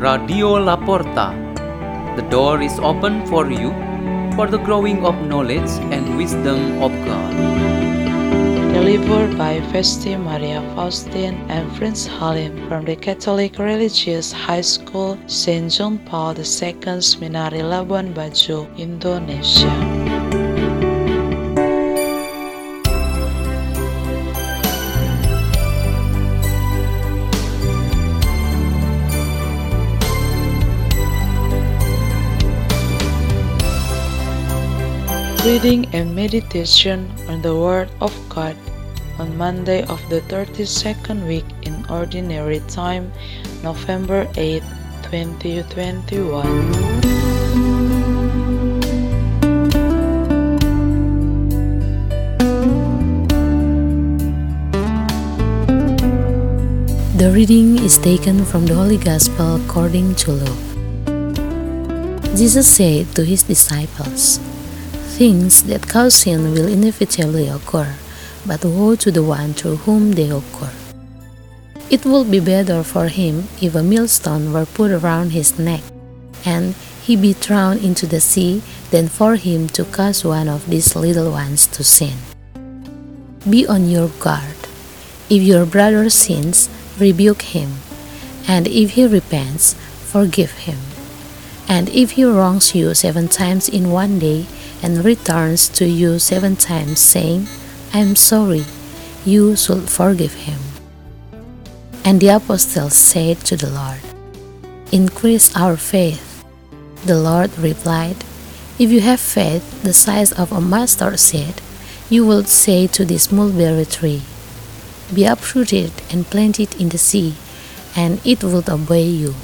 Radio La Porta. The door is open for you for the growing of knowledge and wisdom of God. Delivered by Fhesty Maria Faustin and Frins Halim from the Catholic Religious High School St. John Paul II Seminari Labuan Bajo, Indonesia. Reading and meditation on the Word of God on Monday of the 32nd week in Ordinary Time, November 8, 2021. The reading is taken from the Holy Gospel according to Luke. Jesus said to his disciples, Things that cause sin will inevitably occur, but woe to the one through whom they occur. It would be better for him if a millstone were put around his neck, and he be thrown into the sea, than for him to cause one of these little ones to sin. Be on your guard. If your brother sins, rebuke him, and if he repents, forgive him. And if he wrongs you seven times in one day, and returns to you seven times, saying, I am sorry, you should forgive him. And the apostles said to the Lord, Increase our faith. The Lord replied, If you have faith the size of a mustard seed, you will say to this mulberry tree, Be uprooted and planted in the sea, and it will obey you.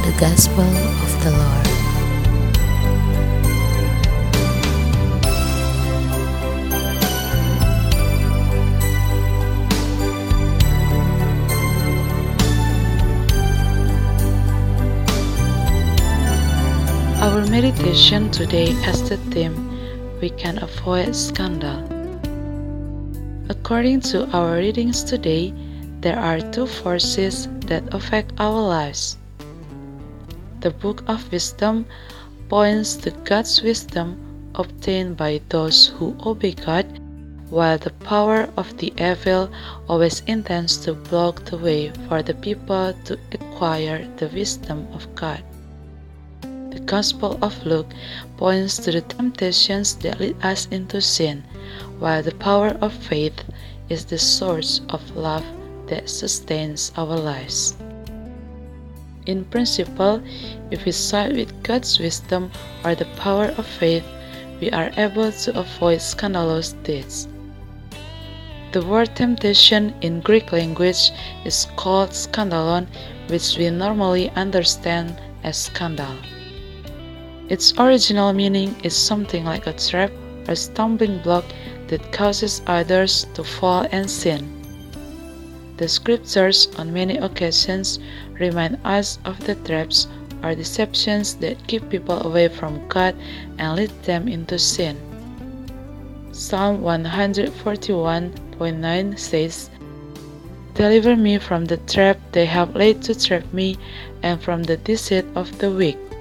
The Gospel of the Lord. Our meditation today has the theme We Can Avoid Scandal. According to our readings today, there are two forces that affect our lives. The Book of Wisdom points to God's wisdom obtained by those who obey God, while the power of the evil always intends to block the way for the people to acquire the wisdom of God. The Gospel of Luke points to the temptations that lead us into sin, while the power of faith is the source of love that sustains our lives. In principle, if we side with God's wisdom or the power of faith, we are able to avoid scandalous deeds. The word temptation in Greek language is called scandalon, which we normally understand as scandal. Its original meaning is something like a trap or stumbling block that causes others to fall and sin. The scriptures on many occasions remind us of the traps or deceptions that keep people away from God and lead them into sin. Psalm 141.9 says, Deliver me from the trap they have laid to trap me, and from the deceit of the wicked.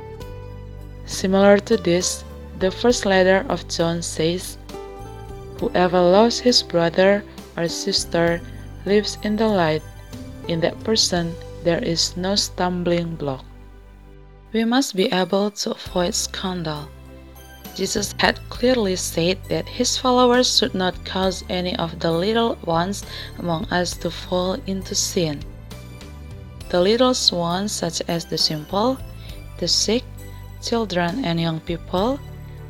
Similar to this, the first letter of John says, Whoever loves his brother or sister lives in the light. In that person, there is no stumbling block. We must be able to avoid scandal. Jesus had clearly said that his followers should not cause any of the little ones among us to fall into sin. The little ones, such as the simple, the sick, children and young people,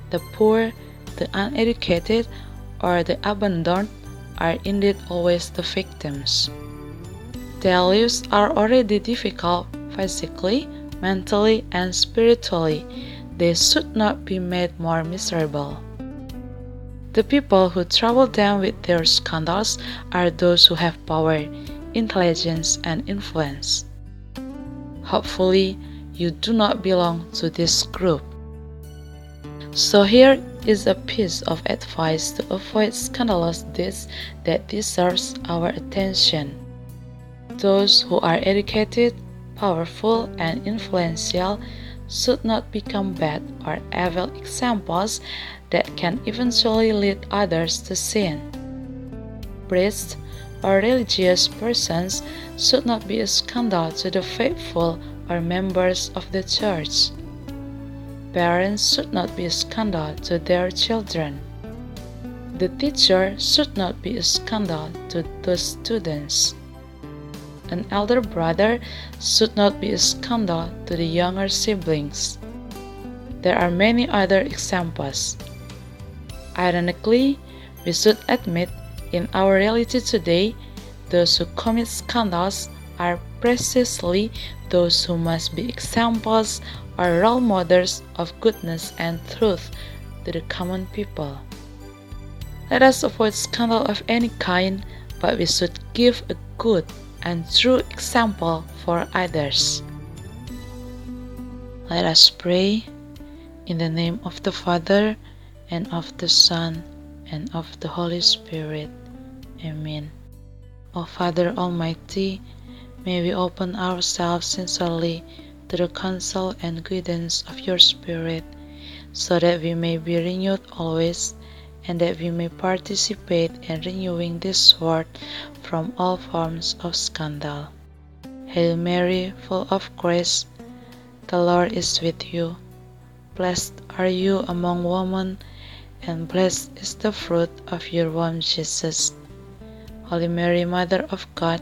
the poor, the uneducated, or the abandoned, are indeed always the victims. Their lives are already difficult physically, mentally, and spiritually. They should not be made more miserable. The people who trouble them with their scandals are those who have power, intelligence, and influence. Hopefully, you do not belong to this group. So, here is a piece of advice to avoid scandalous deeds that deserves our attention. Those who are educated, powerful, and influential should not become bad or evil examples that can eventually lead others to sin. Priests or religious persons should not be a scandal to the faithful or members of the church. Parents should not be a scandal to their children. The teacher should not be a scandal to the students. An elder brother should not be a scandal to the younger siblings. There are many other examples. Ironically, we should admit in our reality today, those who commit scandals are precisely those who must be examples or role models of goodness and truth to the common people. Let us avoid scandal of any kind, but we should give a good and true example for others. Let us pray in the name of the Father, and of the Son, and of the Holy Spirit. Amen. O Father Almighty, may we open ourselves sincerely to the counsel and guidance of your Spirit, so that we may be renewed always and that we may participate in renewing this world from all forms of scandal. Hail Mary, full of grace, the Lord is with you. Blessed are you among women, and blessed is the fruit of your womb, Jesus. Holy Mary, Mother of God,